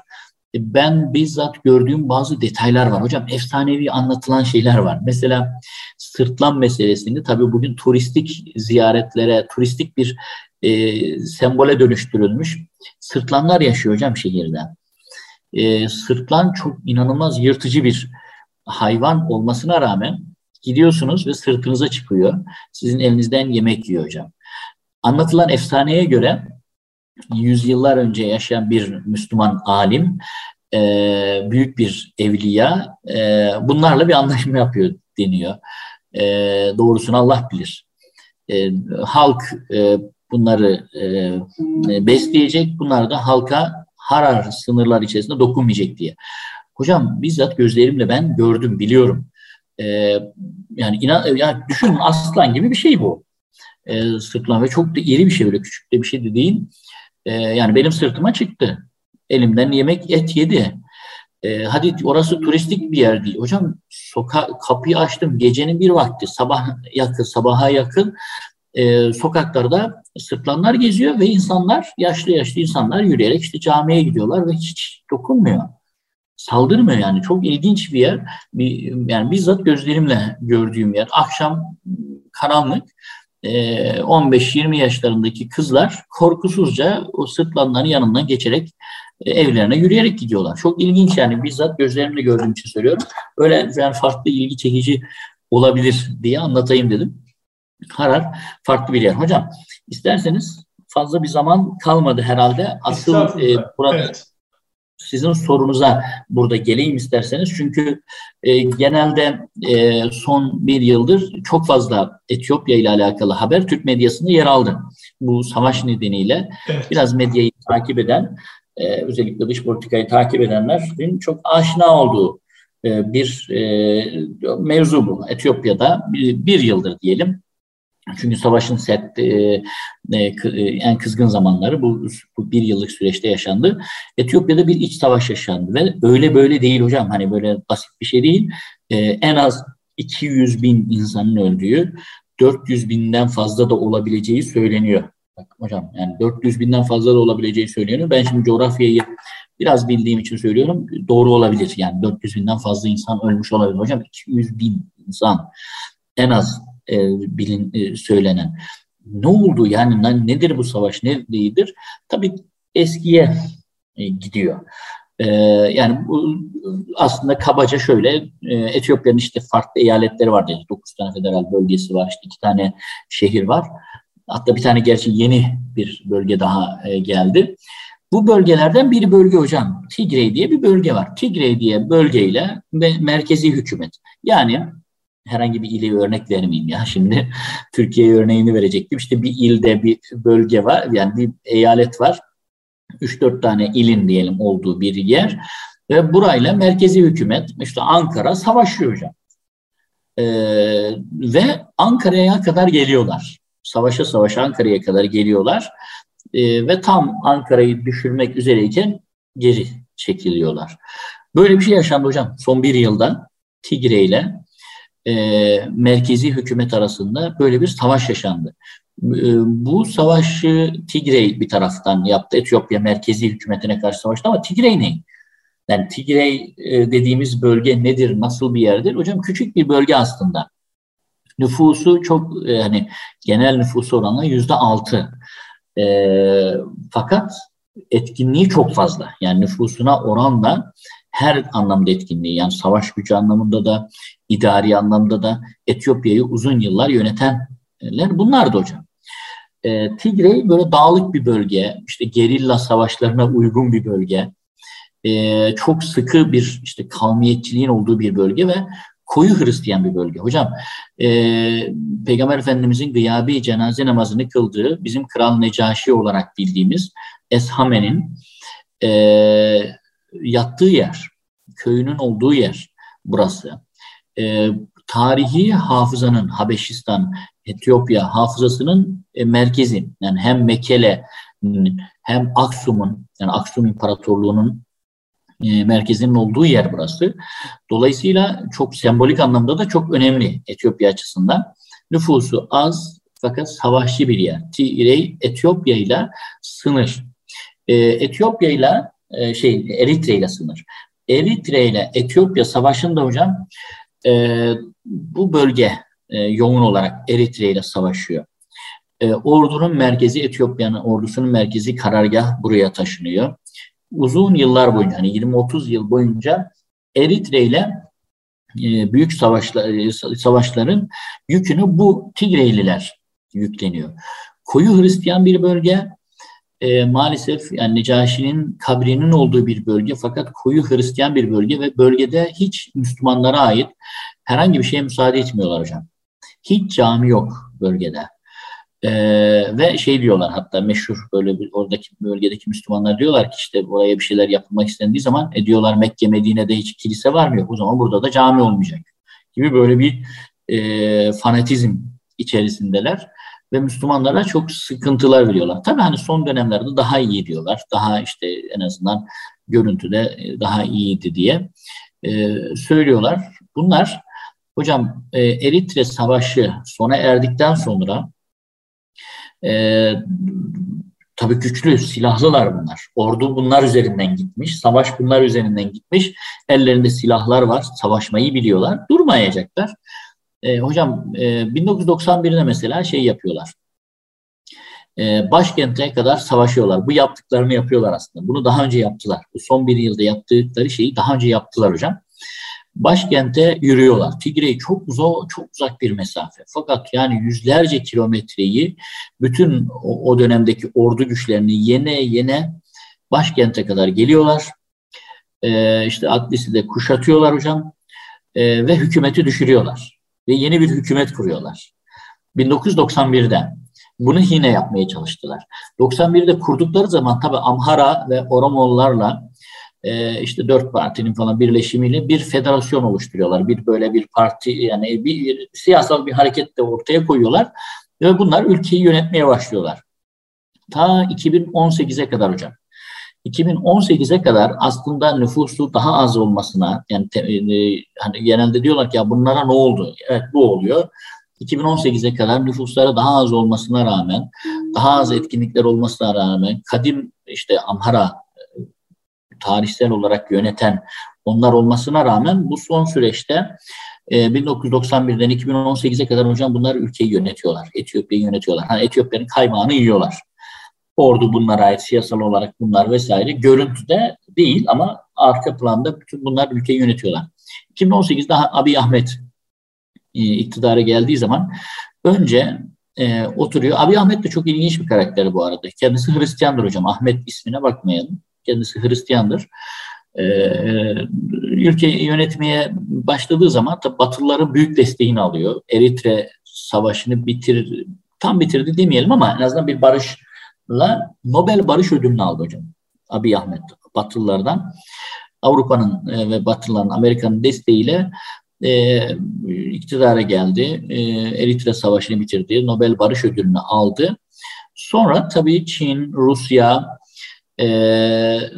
Ben bizzat gördüğüm bazı detaylar var. Hocam efsanevi anlatılan şeyler var. Mesela sırtlan meselesini tabii bugün turistik ziyaretlere, turistik bir e, sembole dönüştürülmüş. Sırtlanlar yaşıyor hocam şehirde. E, sırtlan çok inanılmaz yırtıcı bir hayvan olmasına rağmen gidiyorsunuz ve sırtınıza çıkıyor. Sizin elinizden yemek yiyor hocam. Anlatılan efsaneye göre yüzyıllar önce yaşayan bir Müslüman alim, e, büyük bir evliya e, bunlarla bir anlaşma yapıyor deniyor. E, doğrusunu Allah bilir. E, halk e, bunları e, besleyecek, bunlar da halka Harar sınırlar içerisinde dokunmayacak diye. Hocam bizzat gözlerimle ben gördüm, biliyorum. E, yani inan, yani düşünün aslan gibi bir şey bu. E, sırtlan ve çok da iri bir şey böyle küçük de bir şey de değil. E, yani benim sırtıma çıktı. Elimden yemek et yedi. E, hadi orası turistik bir yer değil. Hocam soka kapıyı açtım gecenin bir vakti sabah yakın sabaha yakın e, sokaklarda sırtlanlar geziyor ve insanlar yaşlı yaşlı insanlar yürüyerek işte camiye gidiyorlar ve hiç dokunmuyor. Saldırmıyor yani çok ilginç bir yer. Bir, yani bizzat gözlerimle gördüğüm yer. Akşam karanlık 15-20 yaşlarındaki kızlar korkusuzca o sırtlanların yanından geçerek evlerine yürüyerek gidiyorlar. Çok ilginç yani bizzat gözlerimle gördüğüm için söylüyorum. Öyle yani farklı ilgi çekici olabilir diye anlatayım dedim. Harar farklı bir yer. Hocam isterseniz fazla bir zaman kalmadı herhalde. Asıl e, burada evet sizin sorunuza burada geleyim isterseniz. Çünkü e, genelde e, son bir yıldır çok fazla Etiyopya ile alakalı haber Türk medyasında yer aldı. Bu savaş nedeniyle evet. biraz medyayı takip eden, e, özellikle dış politikayı takip edenlerin çok aşina olduğu e, bir e, mevzu bu. Etiyopya'da bir, bir yıldır diyelim çünkü savaşın set e, e, e, en kızgın zamanları bu, bu bir yıllık süreçte yaşandı. Etiyopya'da bir iç savaş yaşandı ve öyle böyle değil hocam hani böyle basit bir şey değil. E, en az 200 bin insanın öldüğü 400 binden fazla da olabileceği söyleniyor. Bak hocam yani 400 binden fazla da olabileceği söyleniyor. Ben şimdi coğrafyayı biraz bildiğim için söylüyorum. Doğru olabilir. Yani 400 binden fazla insan ölmüş olabilir. Hocam 200 bin insan en az e, bilin e, söylenen. Ne oldu yani nedir bu savaş nedir? Tabii eskiye e, gidiyor. E, yani bu aslında kabaca şöyle e, Etiyopya'nın işte farklı eyaletleri var dedi. 9 tane federal bölgesi var, işte iki tane şehir var. Hatta bir tane gerçi yeni bir bölge daha e, geldi. Bu bölgelerden bir bölge hocam. Tigray diye bir bölge var. Tigray diye bölgeyle merkezi hükümet. Yani herhangi bir ili örnek vermeyeyim ya. Şimdi Türkiye örneğini verecektim. İşte bir ilde bir bölge var. Yani bir eyalet var. 3-4 tane ilin diyelim olduğu bir yer. Ve burayla merkezi hükümet işte Ankara savaşıyor hocam. Ee, ve Ankara'ya kadar geliyorlar. Savaşa savaşa Ankara'ya kadar geliyorlar e, ve tam Ankara'yı düşürmek üzereyken geri çekiliyorlar. Böyle bir şey yaşandı hocam son bir yılda Tigre ile e, merkezi hükümet arasında böyle bir savaş yaşandı. E, bu savaşı Tigray bir taraftan yaptı. Etiyopya merkezi hükümetine karşı savaştı ama Tigray ne? Yani Tigray e, dediğimiz bölge nedir, nasıl bir yerdir? Hocam küçük bir bölge aslında. Nüfusu çok e, hani genel nüfusu oranla yüzde altı. E, fakat etkinliği çok fazla. Yani nüfusuna oranla her anlamda etkinliği yani savaş gücü anlamında da idari anlamda da Etiyopya'yı uzun yıllar yönetenler bunlardı hocam. E, Tigray böyle dağlık bir bölge, işte gerilla savaşlarına uygun bir bölge, e, çok sıkı bir işte kavmiyetçiliğin olduğu bir bölge ve koyu Hristiyan bir bölge. Hocam e, Peygamber Efendimizin gıyabi cenaze namazını kıldığı bizim Kral Necaşi olarak bildiğimiz Eshame'nin e, yattığı yer, köyünün olduğu yer burası. E, tarihi hafızanın Habeşistan, Etiyopya hafızasının e, merkezi. Yani hem Mekele hem Aksum'un yani Aksum İmparatorluğu'nun e, merkezinin olduğu yer burası. Dolayısıyla çok sembolik anlamda da çok önemli Etiyopya açısından. Nüfusu az fakat savaşçı bir yer. Tigray Etiyopya ile sınır. E, Etiyopya ile e, şey Eritre ile sınır. Eritre ile Etiyopya savaşında hocam e, bu bölge e, yoğun olarak Eritre ile savaşıyor. E, ordunun merkezi Etiyopya'nın ordusunun merkezi karargah buraya taşınıyor uzun yıllar boyunca hani 20-30 yıl boyunca Eritre ile e, büyük savaşlar, e, savaşların yükünü bu Tigreyliler yükleniyor. Koyu Hristiyan bir bölge e, maalesef yani Necaşi'nin kabrinin olduğu bir bölge fakat koyu Hristiyan bir bölge ve bölgede hiç Müslümanlara ait herhangi bir şeye müsaade etmiyorlar hocam. Hiç cami yok bölgede. Ee, ve şey diyorlar hatta meşhur böyle bir oradaki bölgedeki Müslümanlar diyorlar ki işte buraya bir şeyler yapılmak istendiği zaman e diyorlar Mekke Medine'de hiç kilise var mı yok o zaman burada da cami olmayacak gibi böyle bir e, fanatizm içerisindeler ve Müslümanlara çok sıkıntılar veriyorlar. Tabii hani son dönemlerde daha iyi diyorlar. Daha işte en azından görüntüde e, daha iyiydi diye e, söylüyorlar. Bunlar hocam e, Eritre Savaşı sona erdikten sonra e, tabii güçlü, silahlılar bunlar. Ordu bunlar üzerinden gitmiş, savaş bunlar üzerinden gitmiş. Ellerinde silahlar var, savaşmayı biliyorlar, durmayacaklar. E, hocam e, 1991'de mesela şey yapıyorlar. E, başkente kadar savaşıyorlar. Bu yaptıklarını yapıyorlar aslında. Bunu daha önce yaptılar. Bu son bir yılda yaptıkları şeyi daha önce yaptılar hocam başkente yürüyorlar. Tigray çok uzak, çok uzak bir mesafe. Fakat yani yüzlerce kilometreyi bütün o, o dönemdeki ordu güçlerini yene yene başkente kadar geliyorlar. Ee, işte Atlis'i de kuşatıyorlar hocam ee, ve hükümeti düşürüyorlar. Ve yeni bir hükümet kuruyorlar. 1991'de bunu yine yapmaya çalıştılar. 91'de kurdukları zaman tabi Amhara ve Oromolarla e, işte dört partinin falan birleşimiyle bir federasyon oluşturuyorlar. Bir böyle bir parti yani bir, bir siyasal bir hareket de ortaya koyuyorlar ve bunlar ülkeyi yönetmeye başlıyorlar. Ta 2018'e kadar hocam. 2018'e kadar aslında nüfusu daha az olmasına yani te, e, hani genelde diyorlar ki ya bunlara ne oldu? Evet bu oluyor. 2018'e kadar nüfusları daha az olmasına rağmen, daha az etkinlikler olmasına rağmen kadim işte Amhara tarihsel olarak yöneten onlar olmasına rağmen bu son süreçte 1991'den 2018'e kadar hocam bunlar ülkeyi yönetiyorlar. Etiyopya'yı yönetiyorlar. Hani Etiyopya'nın kaymağını yiyorlar. Ordu bunlara ait siyasal olarak bunlar vesaire. Görüntüde değil ama arka planda bütün bunlar ülkeyi yönetiyorlar. 2018'de Abiy Ahmet e, iktidara geldiği zaman önce e, oturuyor. Abiy Ahmet de çok ilginç bir karakter bu arada. Kendisi Hristiyandır hocam. Ahmet ismine bakmayalım. Kendisi Hristiyandır. E, ülkeyi yönetmeye başladığı zaman tabi Batılıların büyük desteğini alıyor. Eritre savaşını bitir, tam bitirdi demeyelim ama en azından bir barışla Nobel Barış Ödülünü aldı hocam. Abiy Ahmet Batılılardan. Avrupa'nın e, ve Batılıların, Amerika'nın desteğiyle e, iktidara geldi. E, Eritre Savaşı'nı bitirdi. Nobel Barış Ödülünü aldı. Sonra tabii Çin, Rusya, e,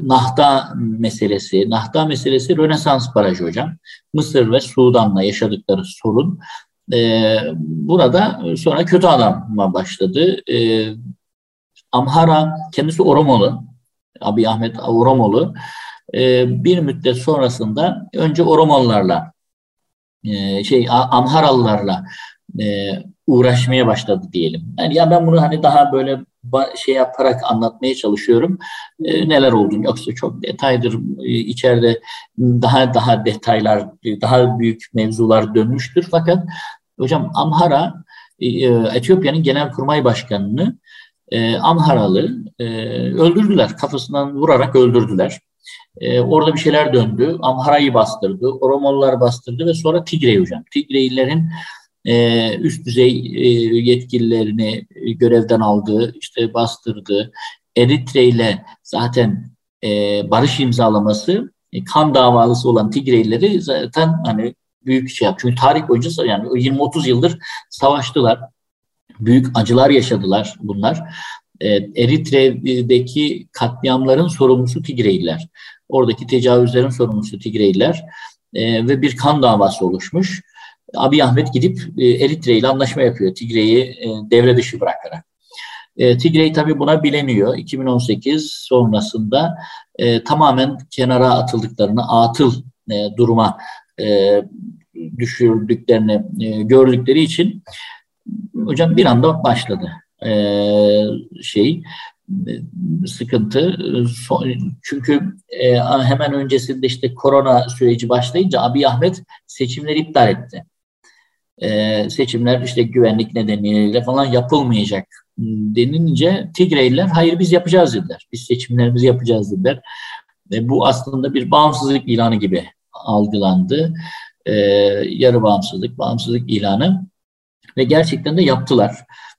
Nahta meselesi, Nahta meselesi Rönesans Barajı hocam. Mısır ve Sudan'la yaşadıkları sorun. E, burada sonra kötü adamma başladı. E, Amhara, kendisi Oromolu, Abi Ahmet Oromolu. E, bir müddet sonrasında önce Oromolarla e, şey Amharalılarla e, uğraşmaya başladı diyelim. Yani ya ben bunu hani daha böyle şey yaparak anlatmaya çalışıyorum. E, neler olduğunu yoksa çok detaydır e, içeride daha daha detaylar, daha büyük mevzular dönmüştür. Fakat hocam Amhara e, Etiyopya'nın Genelkurmay Başkanı'nı e, Amharalı e, öldürdüler. Kafasından vurarak öldürdüler. E, orada bir şeyler döndü. Amhara'yı bastırdı, Oromolılar bastırdı ve sonra Tigray hocam. Tigraylilerin e, üst düzey e, yetkililerini görevden aldı, işte bastırdı. Eritre ile zaten e, barış imzalaması e, kan davalısı olan Tigraylileri zaten hani büyük şey yaptı. Çünkü tarih boyunca yani 20-30 yıldır savaştılar. Büyük acılar yaşadılar bunlar. E, Eritre'deki katliamların sorumlusu Tigreyliler. Oradaki tecavüzlerin sorumlusu Tigreyliler e, ve bir kan davası oluşmuş. Abiy Ahmet gidip e, Eritre ile anlaşma yapıyor Tigre'yi e, devre dışı bırakarak. E, Tigray tabii buna bileniyor. 2018 sonrasında e, tamamen kenara atıldıklarını, atıl duruma düşürdüklerini gördükleri için hocam bir anda başladı e, şey sıkıntı. Çünkü e, hemen öncesinde işte korona süreci başlayınca Abiy Ahmet seçimleri iptal etti. E, seçimler işte güvenlik nedeniyle falan yapılmayacak denince Tigreyliler hayır biz yapacağız dediler. Biz seçimlerimizi yapacağız dediler. Ve bu aslında bir bağımsızlık ilanı gibi algılandı. E, yarı bağımsızlık, bağımsızlık ilanı ve gerçekten de yaptılar.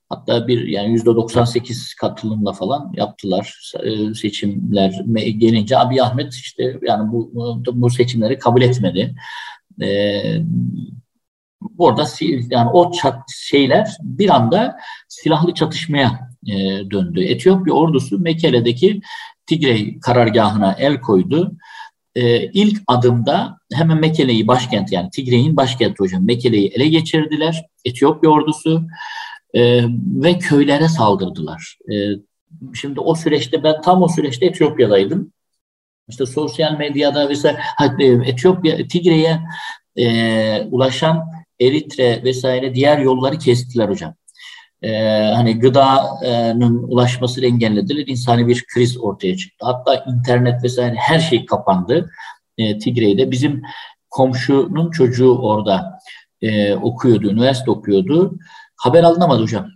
Hatta bir yani yüzde 98 katılımla falan yaptılar e, seçimler gelince Abi Ahmet işte yani bu bu seçimleri kabul etmedi. Ee, orada yani o çat şeyler bir anda silahlı çatışmaya e, döndü. Etiyopya ordusu Mekele'deki Tigray karargahına el koydu. E, ilk adımda hemen Mekele'yi başkent yani Tigray'in başkenti hocam Mekele'yi ele geçirdiler. Etiyopya ordusu e, ve köylere saldırdılar. E, şimdi o süreçte ben tam o süreçte Etiyopya'daydım. İşte sosyal medyada vesaire e, Etiyopya Tigre'ye e, ulaşan Eritre vesaire diğer yolları kestiler hocam. Ee, hani gıdanın ulaşmasını engellediler. İnsani bir kriz ortaya çıktı. Hatta internet vesaire her şey kapandı e, Tigre'de. Bizim komşunun çocuğu orada e, okuyordu, üniversite okuyordu. Haber alınamadı hocam.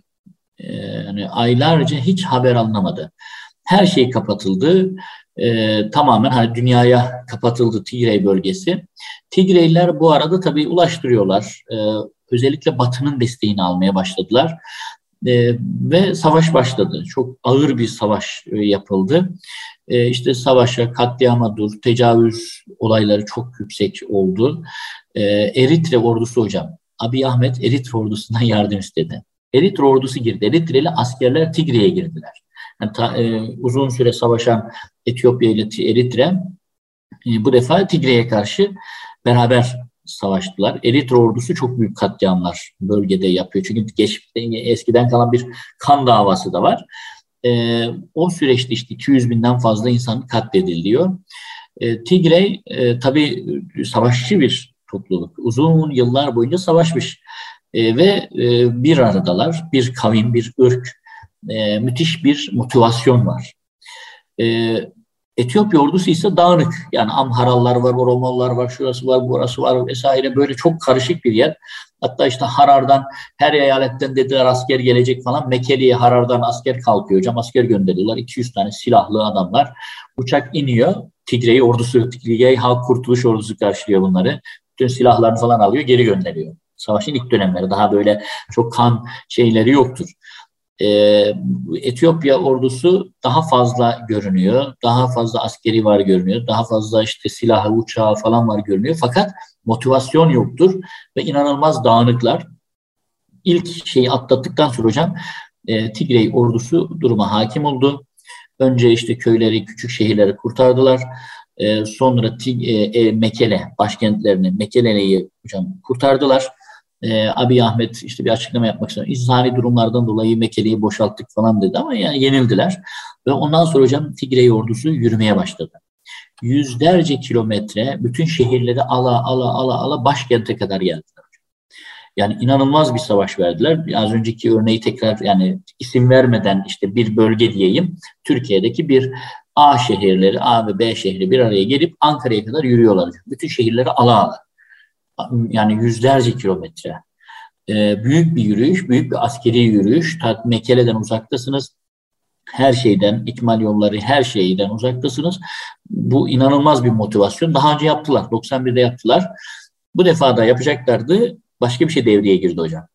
Ee, yani aylarca hiç haber alınamadı. Her şey kapatıldı. Ee, tamamen hani dünyaya kapatıldı Tigray bölgesi. Tigrayliler bu arada tabii ulaştırıyorlar. Ee, özellikle Batı'nın desteğini almaya başladılar. Ee, ve savaş başladı. Çok ağır bir savaş e, yapıldı. Ee, işte savaşa, katliama dur, tecavüz olayları çok yüksek oldu. Ee, Eritre ordusu hocam Abiy Ahmet Eritre ordusundan yardım istedi. Eritre ordusu girdi. Eritreli askerler Tigre'ye girdiler. Yani ta, e, uzun süre savaşan Etiyopya ile Eritre e, bu defa Tigre'ye karşı beraber savaştılar. Eritre ordusu çok büyük katliamlar bölgede yapıyor. Çünkü geç, eskiden kalan bir kan davası da var. E, o süreçte işte 200 binden fazla insan katlediliyor. E, Tigray e, tabii savaşçı bir topluluk. Uzun yıllar boyunca savaşmış. E, ve e, bir aradalar, bir kavim, bir ırk, e, müthiş bir motivasyon var. E, Etiyopya ordusu ise dağınık. Yani Amharallar var, Oromolar var, şurası var, burası var vesaire. Böyle çok karışık bir yer. Hatta işte Harar'dan her eyaletten dediler asker gelecek falan. Mekeli'ye Harar'dan asker kalkıyor hocam. Asker gönderiyorlar. 200 tane silahlı adamlar. Uçak iniyor. Tigre'yi ordusu, Tigre'yi Halk Kurtuluş Ordusu karşılıyor bunları. Bütün silahlarını falan alıyor, geri gönderiyor. Savaşın ilk dönemleri daha böyle çok kan şeyleri yoktur. Ee, Etiyopya ordusu daha fazla görünüyor. Daha fazla askeri var görünüyor. Daha fazla işte silahı, uçağı falan var görünüyor. Fakat motivasyon yoktur ve inanılmaz dağınıklar. İlk şeyi atlattıktan sonra hocam e, Tigray ordusu duruma hakim oldu. Önce işte köyleri, küçük şehirleri kurtardılar. E, sonra Tig, e, e, Mekele başkentlerini, Mekele'yi hocam kurtardılar e, Abi Ahmet işte bir açıklama yapmak istiyor. İnsani durumlardan dolayı Mekele'yi boşalttık falan dedi ama yani yenildiler. Ve ondan sonra hocam Tigray ordusu yürümeye başladı. Yüzlerce kilometre bütün şehirleri ala ala ala ala başkente kadar geldiler. Yani inanılmaz bir savaş verdiler. Az önceki örneği tekrar yani isim vermeden işte bir bölge diyeyim. Türkiye'deki bir A şehirleri, A ve B şehri bir araya gelip Ankara'ya kadar yürüyorlar. Bütün şehirleri ala ala yani yüzlerce kilometre. E, büyük bir yürüyüş, büyük bir askeri yürüyüş. Mekele'den uzaktasınız. Her şeyden, ikmal yolları, her şeyden uzaktasınız. Bu inanılmaz bir motivasyon. Daha önce yaptılar. 91'de yaptılar. Bu defa da yapacaklardı. Başka bir şey devreye girdi hocam.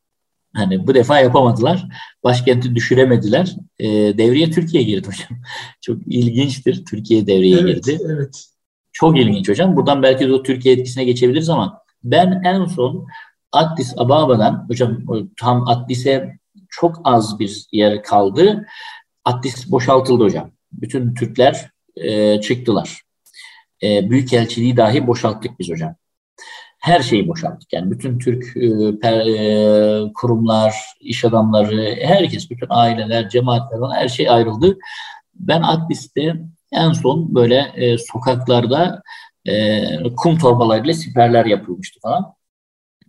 Hani bu defa yapamadılar. Başkenti düşüremediler. E, devreye Türkiye girdi hocam. Çok ilginçtir. Türkiye devreye evet, girdi. Evet. Çok ilginç hocam. Buradan belki de o Türkiye etkisine geçebiliriz ama ben en son Addis Ababa'dan, hocam tam Addis'e çok az bir yer kaldı. Addis boşaltıldı hocam. Bütün Türkler e, çıktılar. E, Büyükelçiliği dahi boşalttık biz hocam. Her şeyi boşalttık. Yani bütün Türk e, per, e, kurumlar, iş adamları, herkes, bütün aileler, cemaatler her şey ayrıldı. Ben Addis'te en son böyle e, sokaklarda e, kum torbalarıyla siperler yapılmıştı falan.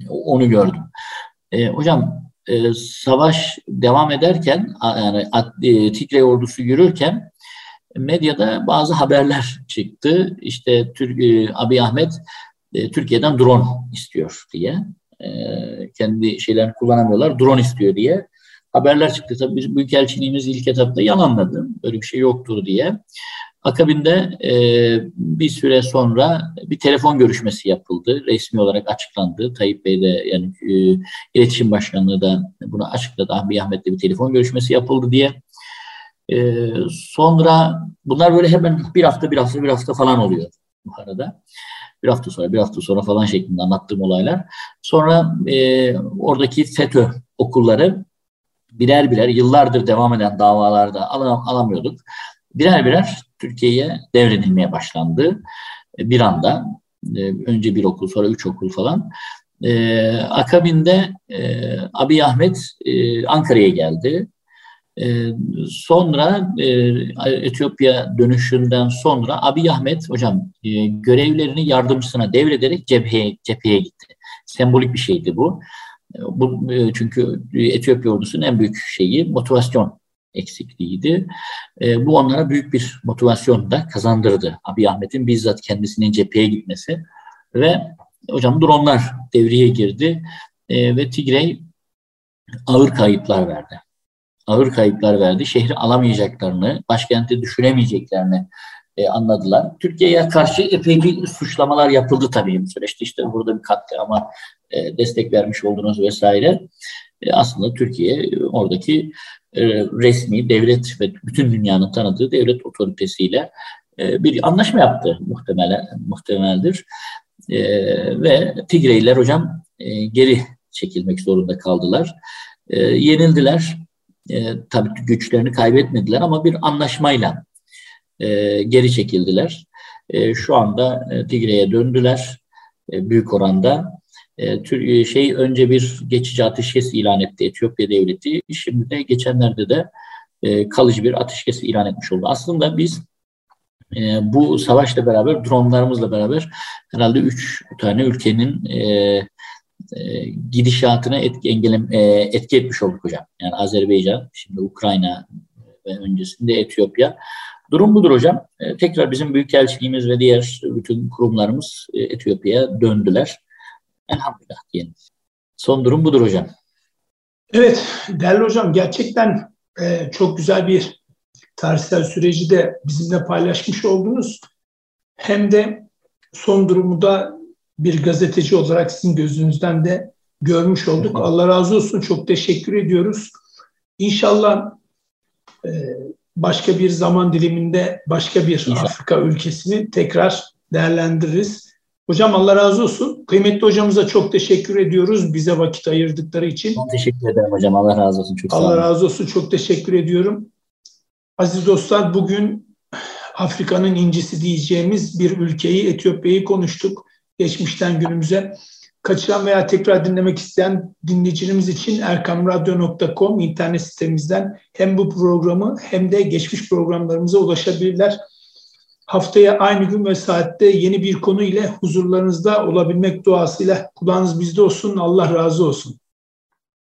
Onu gördüm. E, hocam e, savaş devam ederken yani e, Tigray ordusu yürürken medyada bazı haberler çıktı. İşte Türk, e, Abiy Ahmet e, Türkiye'den drone istiyor diye. E, kendi şeylerini kullanamıyorlar. Drone istiyor diye haberler çıktı. Tabii biz Büyükelçiliğimiz ilk etapta yalanladı. Böyle bir şey yoktur diye. Akabinde e, bir süre sonra bir telefon görüşmesi yapıldı. Resmi olarak açıklandı. Tayyip Bey de yani e, iletişim başkanlığı da bunu açıkladı. Ahmet Ahmet'le bir telefon görüşmesi yapıldı diye. E, sonra bunlar böyle hemen bir hafta bir hafta bir hafta falan oluyor bu arada. Bir hafta sonra bir hafta sonra falan şeklinde anlattığım olaylar. Sonra e, oradaki FETÖ okulları birer birer yıllardır devam eden davalarda alam, alamıyorduk. Birer birer Türkiye'ye devredilmeye başlandı e, bir anda. E, önce bir okul sonra üç okul falan. E, akabinde Abiy Ahmet Ankara'ya geldi. Sonra Etiyopya dönüşünden sonra Abiy Ahmet hocam görevlerini yardımcısına devrederek cepheye, cepheye gitti. Sembolik bir şeydi bu. Bu, çünkü Etiyopya ordusunun en büyük şeyi motivasyon eksikliğiydi. E, bu onlara büyük bir motivasyon da kazandırdı. Abi Ahmet'in bizzat kendisinin cepheye gitmesi ve hocam dronlar devreye girdi e, ve Tigray ağır kayıplar verdi. Ağır kayıplar verdi. Şehri alamayacaklarını, başkenti düşüremeyeceklerini e, anladılar. Türkiye'ye karşı epey bir suçlamalar yapıldı tabii bu süreçte. İşte burada bir katliama e, destek vermiş oldunuz vesaire. E, aslında Türkiye oradaki e, resmi devlet ve bütün dünyanın tanıdığı devlet otoritesiyle e, bir anlaşma yaptı muhtemelen muhtemeldir. E, ve Tigreyler hocam e, geri çekilmek zorunda kaldılar. E, yenildiler. E, tabii güçlerini kaybetmediler ama bir anlaşmayla e, geri çekildiler. E, şu anda e, Tigre'ye döndüler e, büyük oranda. E, e, şey önce bir geçici ateşkes ilan etti Etiyopya devleti. Şimdi de geçenlerde de e, kalıcı bir ateşkes ilan etmiş oldu. Aslında biz e, bu savaşla beraber dronlarımızla beraber herhalde üç tane ülkenin gidişatına etki, engelem, e, etki etmiş olduk hocam. Yani Azerbaycan, şimdi Ukrayna ve öncesinde Etiyopya. Durum budur hocam. Tekrar bizim Büyükelçiliğimiz ve diğer bütün kurumlarımız e, Etiyopya'ya döndüler. Elhamdülillah diyelim. Son durum budur hocam. Evet değerli hocam gerçekten e, çok güzel bir tarihsel süreci de bizimle paylaşmış oldunuz. Hem de son durumu da bir gazeteci olarak sizin gözünüzden de görmüş olduk. Allah razı olsun. Çok teşekkür ediyoruz. İnşallah e, başka bir zaman diliminde başka bir İnşallah. Afrika ülkesini tekrar değerlendiririz. Hocam Allah razı olsun. Kıymetli hocamıza çok teşekkür ediyoruz bize vakit ayırdıkları için. Çok teşekkür ederim hocam. Allah razı olsun. Çok Allah razı olsun. Çok teşekkür ediyorum. Aziz dostlar bugün Afrika'nın incisi diyeceğimiz bir ülkeyi Etiyopya'yı konuştuk. Geçmişten günümüze kaçıran veya tekrar dinlemek isteyen dinleyicilerimiz için erkamradyo.com internet sitemizden hem bu programı hem de geçmiş programlarımıza ulaşabilirler. Haftaya aynı gün ve saatte yeni bir konu ile huzurlarınızda olabilmek duasıyla kulağınız bizde olsun. Allah razı olsun.